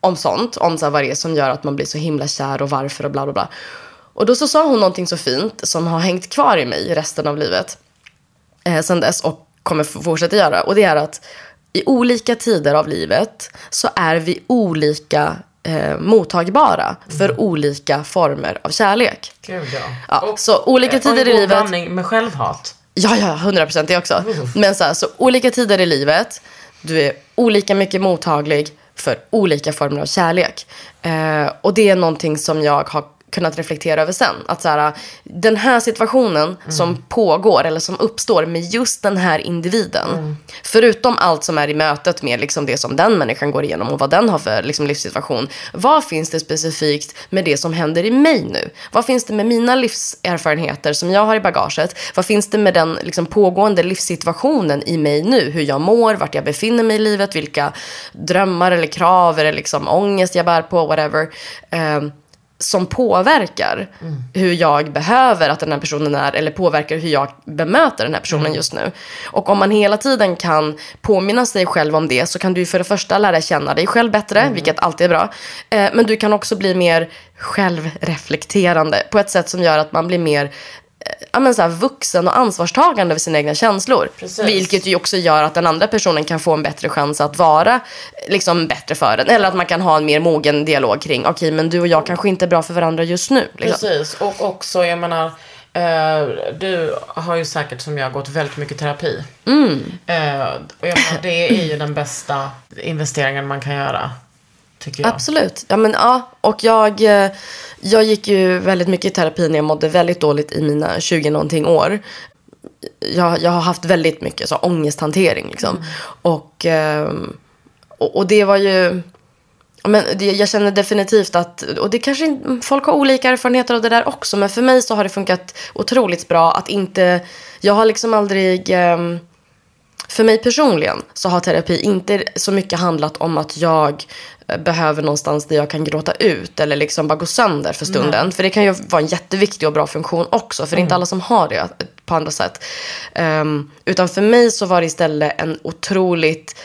om sånt, om så här vad det är som gör att man blir så himla kär och varför och bla bla bla. Och då så sa hon någonting så fint som har hängt kvar i mig resten av livet eh, sen dess och kommer fortsätta göra. Och det är att i olika tider av livet så är vi olika eh, mottagbara för olika former av kärlek. Gud ja. Ja, så olika tider och i en livet. blandning med självhat. Ja, ja, 100 procent det också. Men så, här, så olika tider i livet, du är olika mycket mottaglig för olika former av kärlek. Eh, och det är någonting som jag har kunnat reflektera över sen. Att så här, den här situationen som pågår eller som uppstår med just den här individen. Förutom allt som är i mötet med liksom det som den människan går igenom och vad den har för liksom livssituation. Vad finns det specifikt med det som händer i mig nu? Vad finns det med mina livserfarenheter som jag har i bagaget? Vad finns det med den liksom pågående livssituationen i mig nu? Hur jag mår, vart jag befinner mig i livet, vilka drömmar eller krav eller liksom ångest jag bär på, whatever. Ehm, som påverkar hur jag behöver att den här personen är eller påverkar hur jag bemöter den här personen just nu. Och om man hela tiden kan påminna sig själv om det så kan du för det första lära känna dig själv bättre, vilket alltid är bra. Eh, men du kan också bli mer självreflekterande på ett sätt som gör att man blir mer ja, men så här, vuxen och ansvarstagande över sina egna känslor. Precis. Vilket ju också gör att den andra personen kan få en bättre chans att vara liksom, bättre för en. Eller att man kan ha en mer mogen dialog kring, okej men du och jag kanske inte är bra för varandra just nu. Liksom. Precis, och också jag menar, eh, du har ju säkert som jag gått väldigt mycket terapi. Eh, och jag menar, det är ju den bästa investeringen man kan göra. Tycker jag. Absolut. Ja, men, ja. Och jag, eh, jag gick ju väldigt mycket i terapi när jag mådde väldigt dåligt i mina 20 någonting år. Jag, jag har haft väldigt mycket så, ångesthantering. Liksom. Och, ehm, och, och det var ju... Men det, jag känner definitivt att, och det kanske folk har olika erfarenheter av det där också, men för mig så har det funkat otroligt bra att inte, jag har liksom aldrig, ehm, för mig personligen så har terapi inte så mycket handlat om att jag eh, behöver någonstans där jag kan gråta ut eller liksom bara gå sönder för stunden. För det kan ju vara en jätteviktig och bra funktion också. För det är inte alla som har det på andra sätt. Ehm, utan för mig så var det istället en otroligt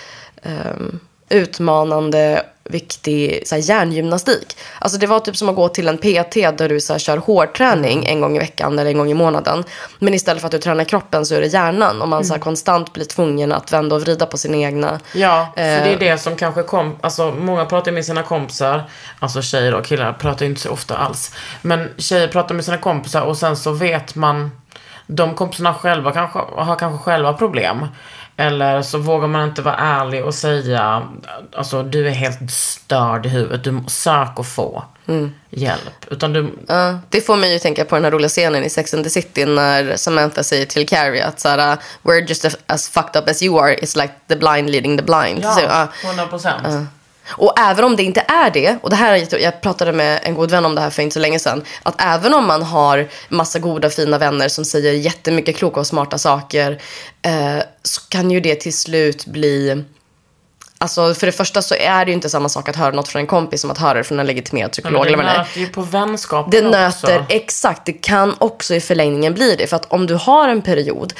ehm, utmanande, viktig så här, hjärngymnastik. Alltså det var typ som att gå till en PT där du så här, kör hårdträning en gång i veckan eller en gång i månaden. Men istället för att du tränar kroppen så är det hjärnan. Och man så här, konstant blir tvungen att vända och vrida på sina egna... Ja, för det är Eh. det som kanske kom, alltså många pratar med sina kompisar, alltså tjejer och killar pratar ju inte så ofta alls. Men tjejer pratar med sina kompisar och sen så vet man, de kompisarna själva kanske, har kanske själva problem. Eller så vågar man inte vara ärlig och säga, alltså du är helt störd i huvudet, du sök och få hjälp. Utan du, Ja, det får mig ju tänka på den här roliga scenen i Sex and the City när Samantha säger till Carrie att såhär, we're just as fucked up as you are, it's like the blind leading the blind. Så, ja. ja, 100 procent. Och även om det inte är det, och det här är, jätte- jag pratade med en god vän om det här för inte så länge sedan, att även om man har massa goda fina vänner som säger jättemycket kloka och smarta saker, eh, så kan ju det till slut bli Alltså för det första så är det ju inte samma sak att höra något från en kompis som att höra det från en legitimerad psykolog. Eller det nöter ju på vänskapen Det också. nöter, exakt. Det kan också i förlängningen bli det. För att om du har en period,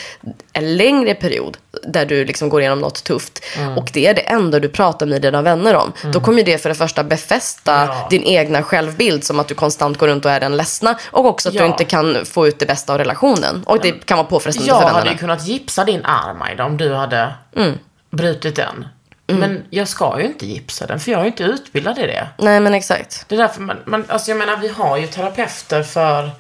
en längre period, där du liksom går igenom något tufft Mm. och det är det enda du pratar med dina vänner om. Då kommer ju det för det första befästa Ja. din egna självbild som att du konstant går runt och är den ledsna. Och också att Ja. du inte kan få ut det bästa av relationen. Och det kan vara påfrestande Jag för hade vännerna. ju kunnat gipsa din arm Aida, om du hade Mm. brutit den. Men jag ska ju inte gipsa den, för jag är ju inte utbildad i det. Nej men exakt. Det är därför man, man alltså jag menar vi har ju terapeuter för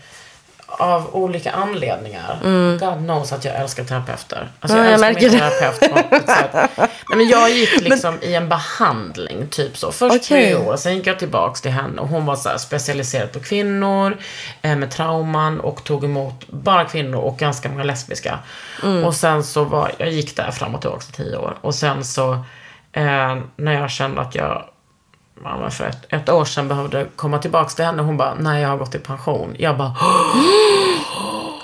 av olika anledningar. God knows att jag älskar terapeuter. Alltså Mm. Ja, jag älskar min terapeut på ett sätt. Nej men jag gick liksom i en behandling typ så. Först Okej. tre år, sen gick jag tillbaks till henne och hon var så specialiserad på kvinnor eh, med trauman och tog emot bara kvinnor och ganska många lesbiska. Mm. Och sen så var, jag gick där fram och tillbaka i tio år. Och sen så eh, när jag kände att jag för ett, ett år sedan behövde komma tillbaks till henne. Hon bara, nej jag har gått i pension. Jag bara,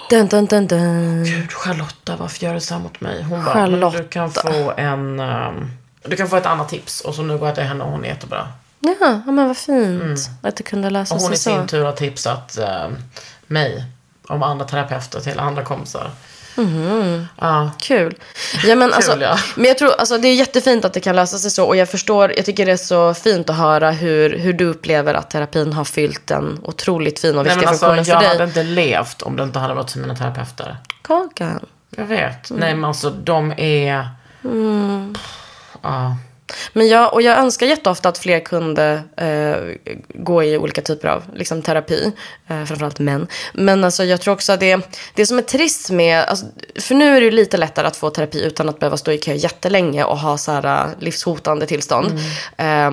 Dun, dun, dun, dun. Gud Charlotta, varför gör du så här mot mig? Hon bara, Charlotta. du kan få en, ehm, du kan få ett annat tips. Och så nu går jag till henne och hon är jättebra. Ja, men vad fint. Att det kunde lösa Mm. Och hon i sig så. sin tur har tipsat ehm, mig om andra terapeuter till andra kompisar. Ja, Kul. Ja, men, alltså, ja. men jag tror, alltså, det är jättefint att det kan lösa sig så. Och jag förstår, jag tycker det är så fint att höra hur, hur du upplever att terapin har fyllt en otroligt fin och nej viktig men alltså funktion för jag dig. hade inte levt om det inte hade varit för mina terapeuter. Kakan. Jag vet. Mm. Nej men alltså de är, ja. Men jag, och jag önskar jätteofta att fler kunde eh, gå i olika typer av liksom, terapi. Eh, framförallt män. Men alltså, jag tror också att det, det som är trist med... Alltså, för nu är det lite lättare att få terapi utan att behöva stå i kö jättelänge och ha så här, eh, livshotande tillstånd. Eh,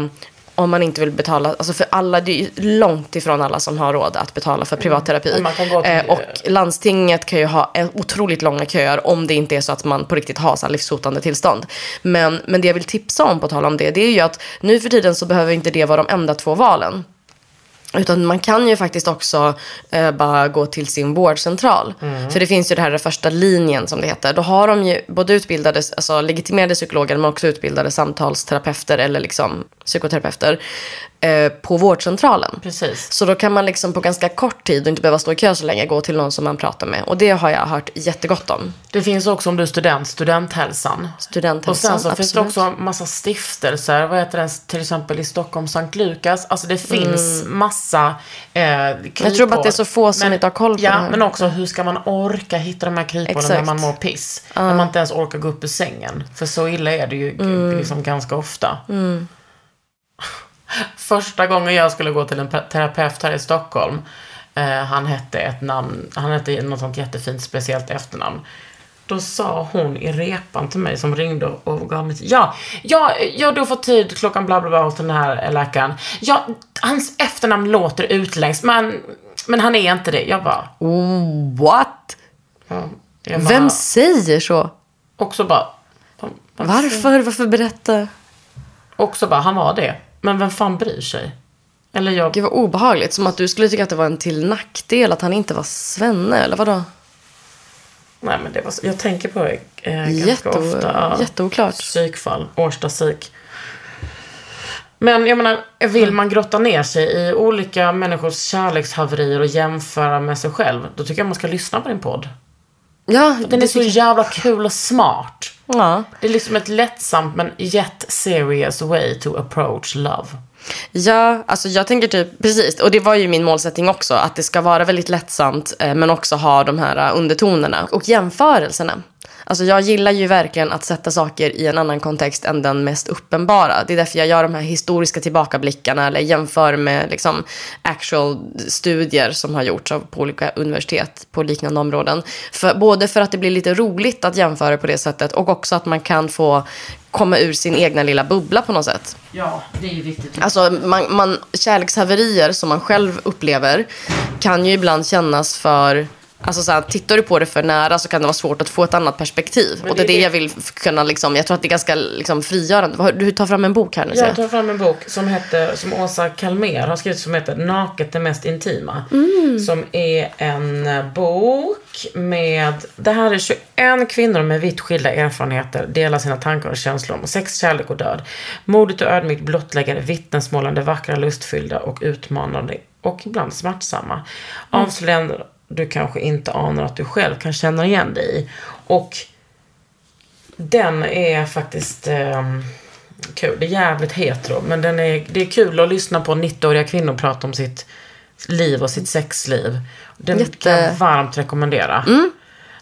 om man inte vill betala, alltså för alla, det är långt ifrån alla som har råd att betala för privatterapi. Till- Eh, och landstinget kan ju ha otroligt långa köer om det inte är så att man på riktigt har så livshotande tillstånd. Men, men det jag vill tipsa om på tal om det, det är ju att nu för tiden så behöver inte det vara de enda två valen. Utan man kan ju faktiskt också eh, bara gå till sin vårdcentral. För det finns ju det här första linjen som det heter. Då har de ju både utbildade, alltså legitimerade psykologer men också utbildade samtalsterapeuter eller liksom psykoterapeuter eh, på vårdcentralen. Precis. Så då kan man liksom på ganska kort tid och inte behöva stå i kö så länge gå till någon som man pratar med. Och det har jag hört jättegott om. Det finns också om du är student, studenthälsan. Studenthälsan, Och sen så finns det absolut. också massa stiftelser. Vad heter den till exempel i Stockholm, Sankt Lukas. Alltså det finns massa eh, kryphål. Jag tror bara att det är så få som inte har koll på ja, det här. men också hur ska man orka hitta de här kryphålen när man mår piss? När man inte ens orkar gå upp ur sängen. För så illa är det ju Mm. liksom ganska ofta. Första gången jag skulle gå till en pe- terapeut här i Stockholm. Eh, han hette ett namn, han hette något sånt jättefint speciellt efternamn. Då sa hon i repan till mig som ringde och gav mig Ja, ja, ja du får tid klockan bla bla bla hos den här läkaren. Ja, hans efternamn låter utländskt men, men han är inte det. Jag bara, Oh, what? ja, jag bara Vem säger så? Också bara, Varför? Varför berätta? också bara, han var det. Men vem fan bryr sig? Eller jag, Gud vad obehagligt. Som att du skulle tycka att det var en till nackdel att han inte var svenne, eller vadå? nej men det var, så- jag tänker på det eh, ganska Jätte, ofta. Jätteoklart. Psykfall, Årsta psyk. Men jag menar, vill man grotta ner sig i olika människors kärlekshaverier och jämföra med sig själv, då tycker jag man ska lyssna på din podd. Ja, Den är så jävla kul och smart. Ja. Det är liksom ett lättsamt men yet serious way to approach love. Ja, alltså jag tänker typ, precis, och det var ju min målsättning också, att det ska vara väldigt lättsamt eh, men också ha de här eh, undertonerna och jämförelserna. Alltså jag gillar ju verkligen att sätta saker i en annan kontext än den mest uppenbara. Det är därför jag gör de här historiska tillbakablickarna eller jämför med liksom actual studier som har gjorts av på olika universitet på liknande områden. För, både för att det blir lite roligt att jämföra på det sättet och också att man kan få komma ur sin egna lilla bubbla på något sätt. Ja, det är ju viktigt. Alltså, man, man, kärlekshaverier som man själv upplever kan ju ibland kännas för... Alltså så här, tittar du på det för nära så kan det vara svårt att få ett annat perspektiv. och det är det jag vill kunna liksom, jag tror att det är ganska liksom, frigörande. Du tar fram en bok här nu Jag tar fram en bok som, heter, som Åsa Kalmer har skrivit som heter Naket det mest intima. Som är en eh, bok med, det här är 21 kvinnor med vitt skilda erfarenheter, delar sina tankar och känslor om sex, kärlek och död. Modigt och ödmjukt blottläggande, vittnesmålande, vackra, lustfyllda och utmanande och ibland smärtsamma. Avslöjanden du kanske inte anar att du själv kan känna igen dig i. Och den är faktiskt ehm, kul. Det är jävligt hetero. Men den är, det är kul att lyssna på 90-åriga kvinnor prata om sitt liv och sitt sexliv. Den Jätte- kan jag varmt rekommendera.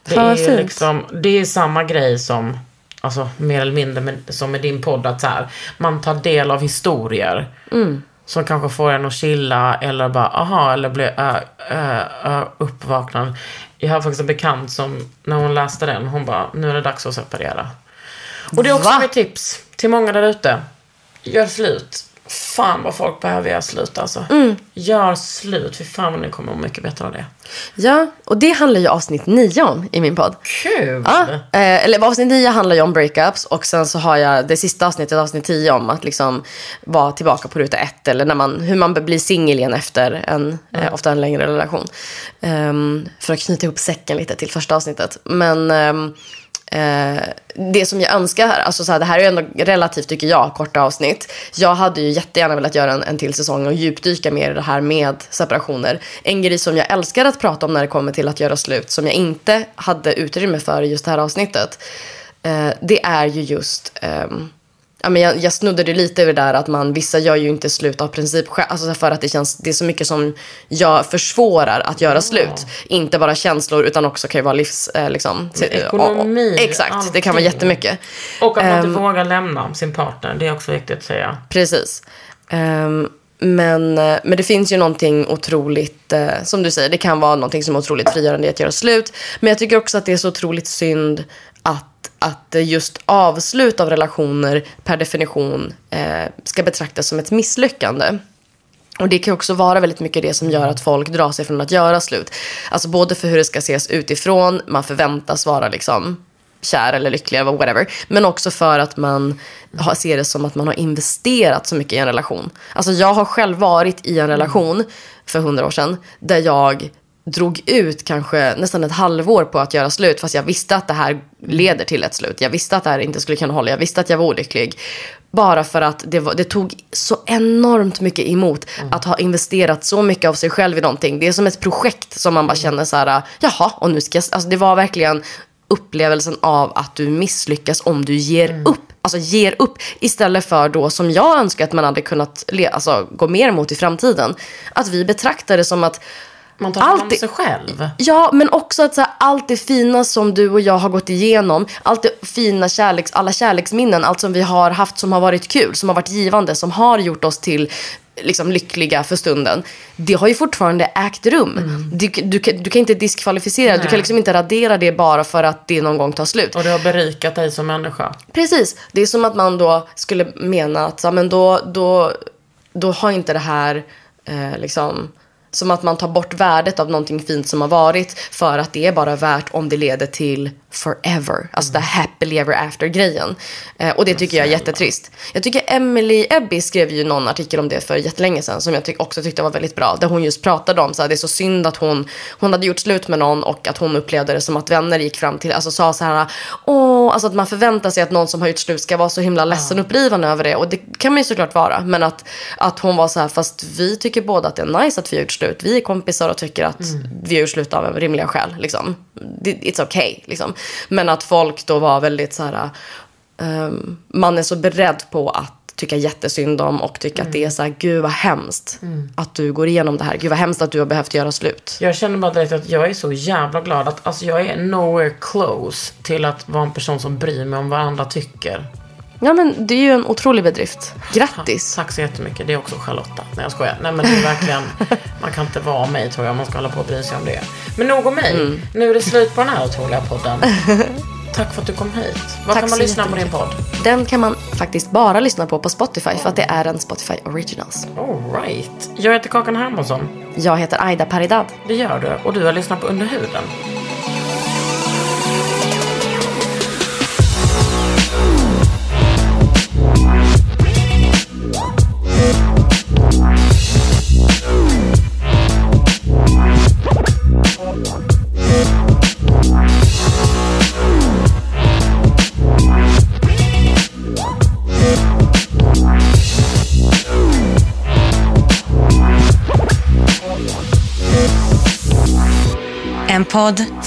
Det Fan, vad är fint. liksom, det är samma grej som, alltså mer eller mindre med, som med din podd. Att så här, man tar del av historier. Mm. Som kanske får en att chilla eller bara aha eller bli ö, ö, ö, uppvaknad. Jag har faktiskt en bekant som när hon läste den, hon bara nu är det dags att separera. Och det är också Va? mitt tips till många där ute. Gör slut. Fan vad folk behöver göra slut alltså. Mm. Gör slut. Fy fan vad ni kommer må mycket bättre av det. Ja, och det handlar ju avsnitt nio om i min podd. Kul! Ja, eh, eller avsnitt 9 handlar ju om breakups och sen så har jag det sista avsnittet, avsnitt 10 om att liksom vara tillbaka på ruta ett eller när man, hur man blir singel igen efter en, eh, ofta en längre relation. Ehm, för att knyta ihop säcken lite till första avsnittet. Men ehm, eh, det som jag önskar alltså så här, det här är ju ändå relativt, tycker jag, korta avsnitt. Jag hade ju jättegärna velat göra en, en till säsong och djupdyka mer i det här med separationer. En grej som jag älskar att prata om när det kommer till att göra slut, som jag inte hade utrymme för i just det här avsnittet, eh, det är ju just ehm, Ja, men jag, jag snuddade lite över det där att man, vissa gör ju inte slut av princip alltså för att det känns, det är så mycket som jag försvårar att göra slut. Inte bara känslor utan också kan ju vara livs, eh, liksom. Ekonomi, Exakt, det kan vara allting. jättemycket. Och att man inte vågar lämna sin partner. Det är också viktigt att säga. Precis. Ehm, men, eh, men det finns ju någonting otroligt, eh, som du säger, det kan vara någonting som är otroligt frigörande i att göra slut. Men jag tycker också att det är så otroligt synd att, att eh, just avslut av relationer per definition eh, ska betraktas som ett misslyckande. Och det kan också vara väldigt mycket det som gör att folk drar sig från att göra slut. Alltså både för hur det ska ses utifrån, man förväntas vara liksom kär eller lycklig eller whatever. Men också för att man har, ser det som att man har investerat så mycket i en relation. Alltså jag har själv varit i en relation för hundra år sedan där jag drog ut kanske nästan ett halvår på att göra slut fast jag visste att det här leder till ett slut. Jag visste att det här inte skulle kunna hålla. Jag visste att jag var olycklig. Bara för att det, var, det tog så enormt mycket emot att ha investerat så mycket av sig själv i någonting. Det är som ett projekt som man bara känner så här, jaha, och nu ska jag... Alltså det var verkligen upplevelsen av att du misslyckas om du ger upp. Alltså ger upp. Istället för då som jag önskar att man hade kunnat le- alltså, gå mer mot i framtiden. Att vi betraktar det som att Man tar hand om sig själv. Ja, men också att så här, allt det fina som du och jag har gått igenom, allt det fina kärleks, alla kärleksminnen, allt som vi har haft som har varit kul, som har varit givande, som har gjort oss till liksom, lyckliga för stunden. Det har ju fortfarande ägt rum. Du, du, kan- du kan inte diskvalificera, du kan liksom inte radera det bara för att det någon gång tar slut. Och det har berikat dig som människa. Precis. Det är som att man då skulle mena att så, men då, då, då har inte det här eh, liksom... Som att man tar bort värdet av någonting fint som har varit för att det är bara värt om det leder till forever. Alltså det happily ever after-grejen. Eh, och det tycker jag är jättetrist. Jag tycker Emily Ebby skrev ju någon artikel om det för jättelänge sedan som jag tyck- också tyckte var väldigt bra. Där hon just pratade om så här, det är så synd att hon, hon hade gjort slut med någon och att hon upplevde det som att vänner gick fram till, alltså sa så här, åh, alltså att man förväntar sig att någon som har gjort slut ska vara så himla ledsen och upprivande över det. Och det kan man ju såklart vara. Men att, att hon var så här, fast vi tycker båda att det är nice att vi har gjort slut. Vi är kompisar och tycker att vi har gjort slut av rimliga skäl. Liksom. it's okay. Liksom. Men att folk då var väldigt så här, ehm, man är så beredd på att tycka jättesynd om och tycka att det är så här, gud vad hemskt att du går igenom det här. Gud vad hemskt att du har behövt göra slut. Jag känner bara direkt att jag är så jävla glad att alltså, jag är nowhere close till att vara en person som bryr mig om vad andra tycker. Ja men det är ju en otrolig bedrift. Grattis! Tack så jättemycket. Det är också Charlotta. Nej jag skojar. Nej men det är verkligen, man kan inte vara mig tror jag om man ska hålla på och bry sig om det. Men nog om mig. Mm. Nu är det slut på den här otroliga podden. Tack för att du kom hit. Var Tack kan man lyssna på din podd? Den kan man faktiskt bara lyssna på på Spotify för att det är en Spotify Originals. Alright. Jag heter Kakan Hermansson. Jag heter Aida Paridad. Det gör du. Och du har lyssnat på Under huden.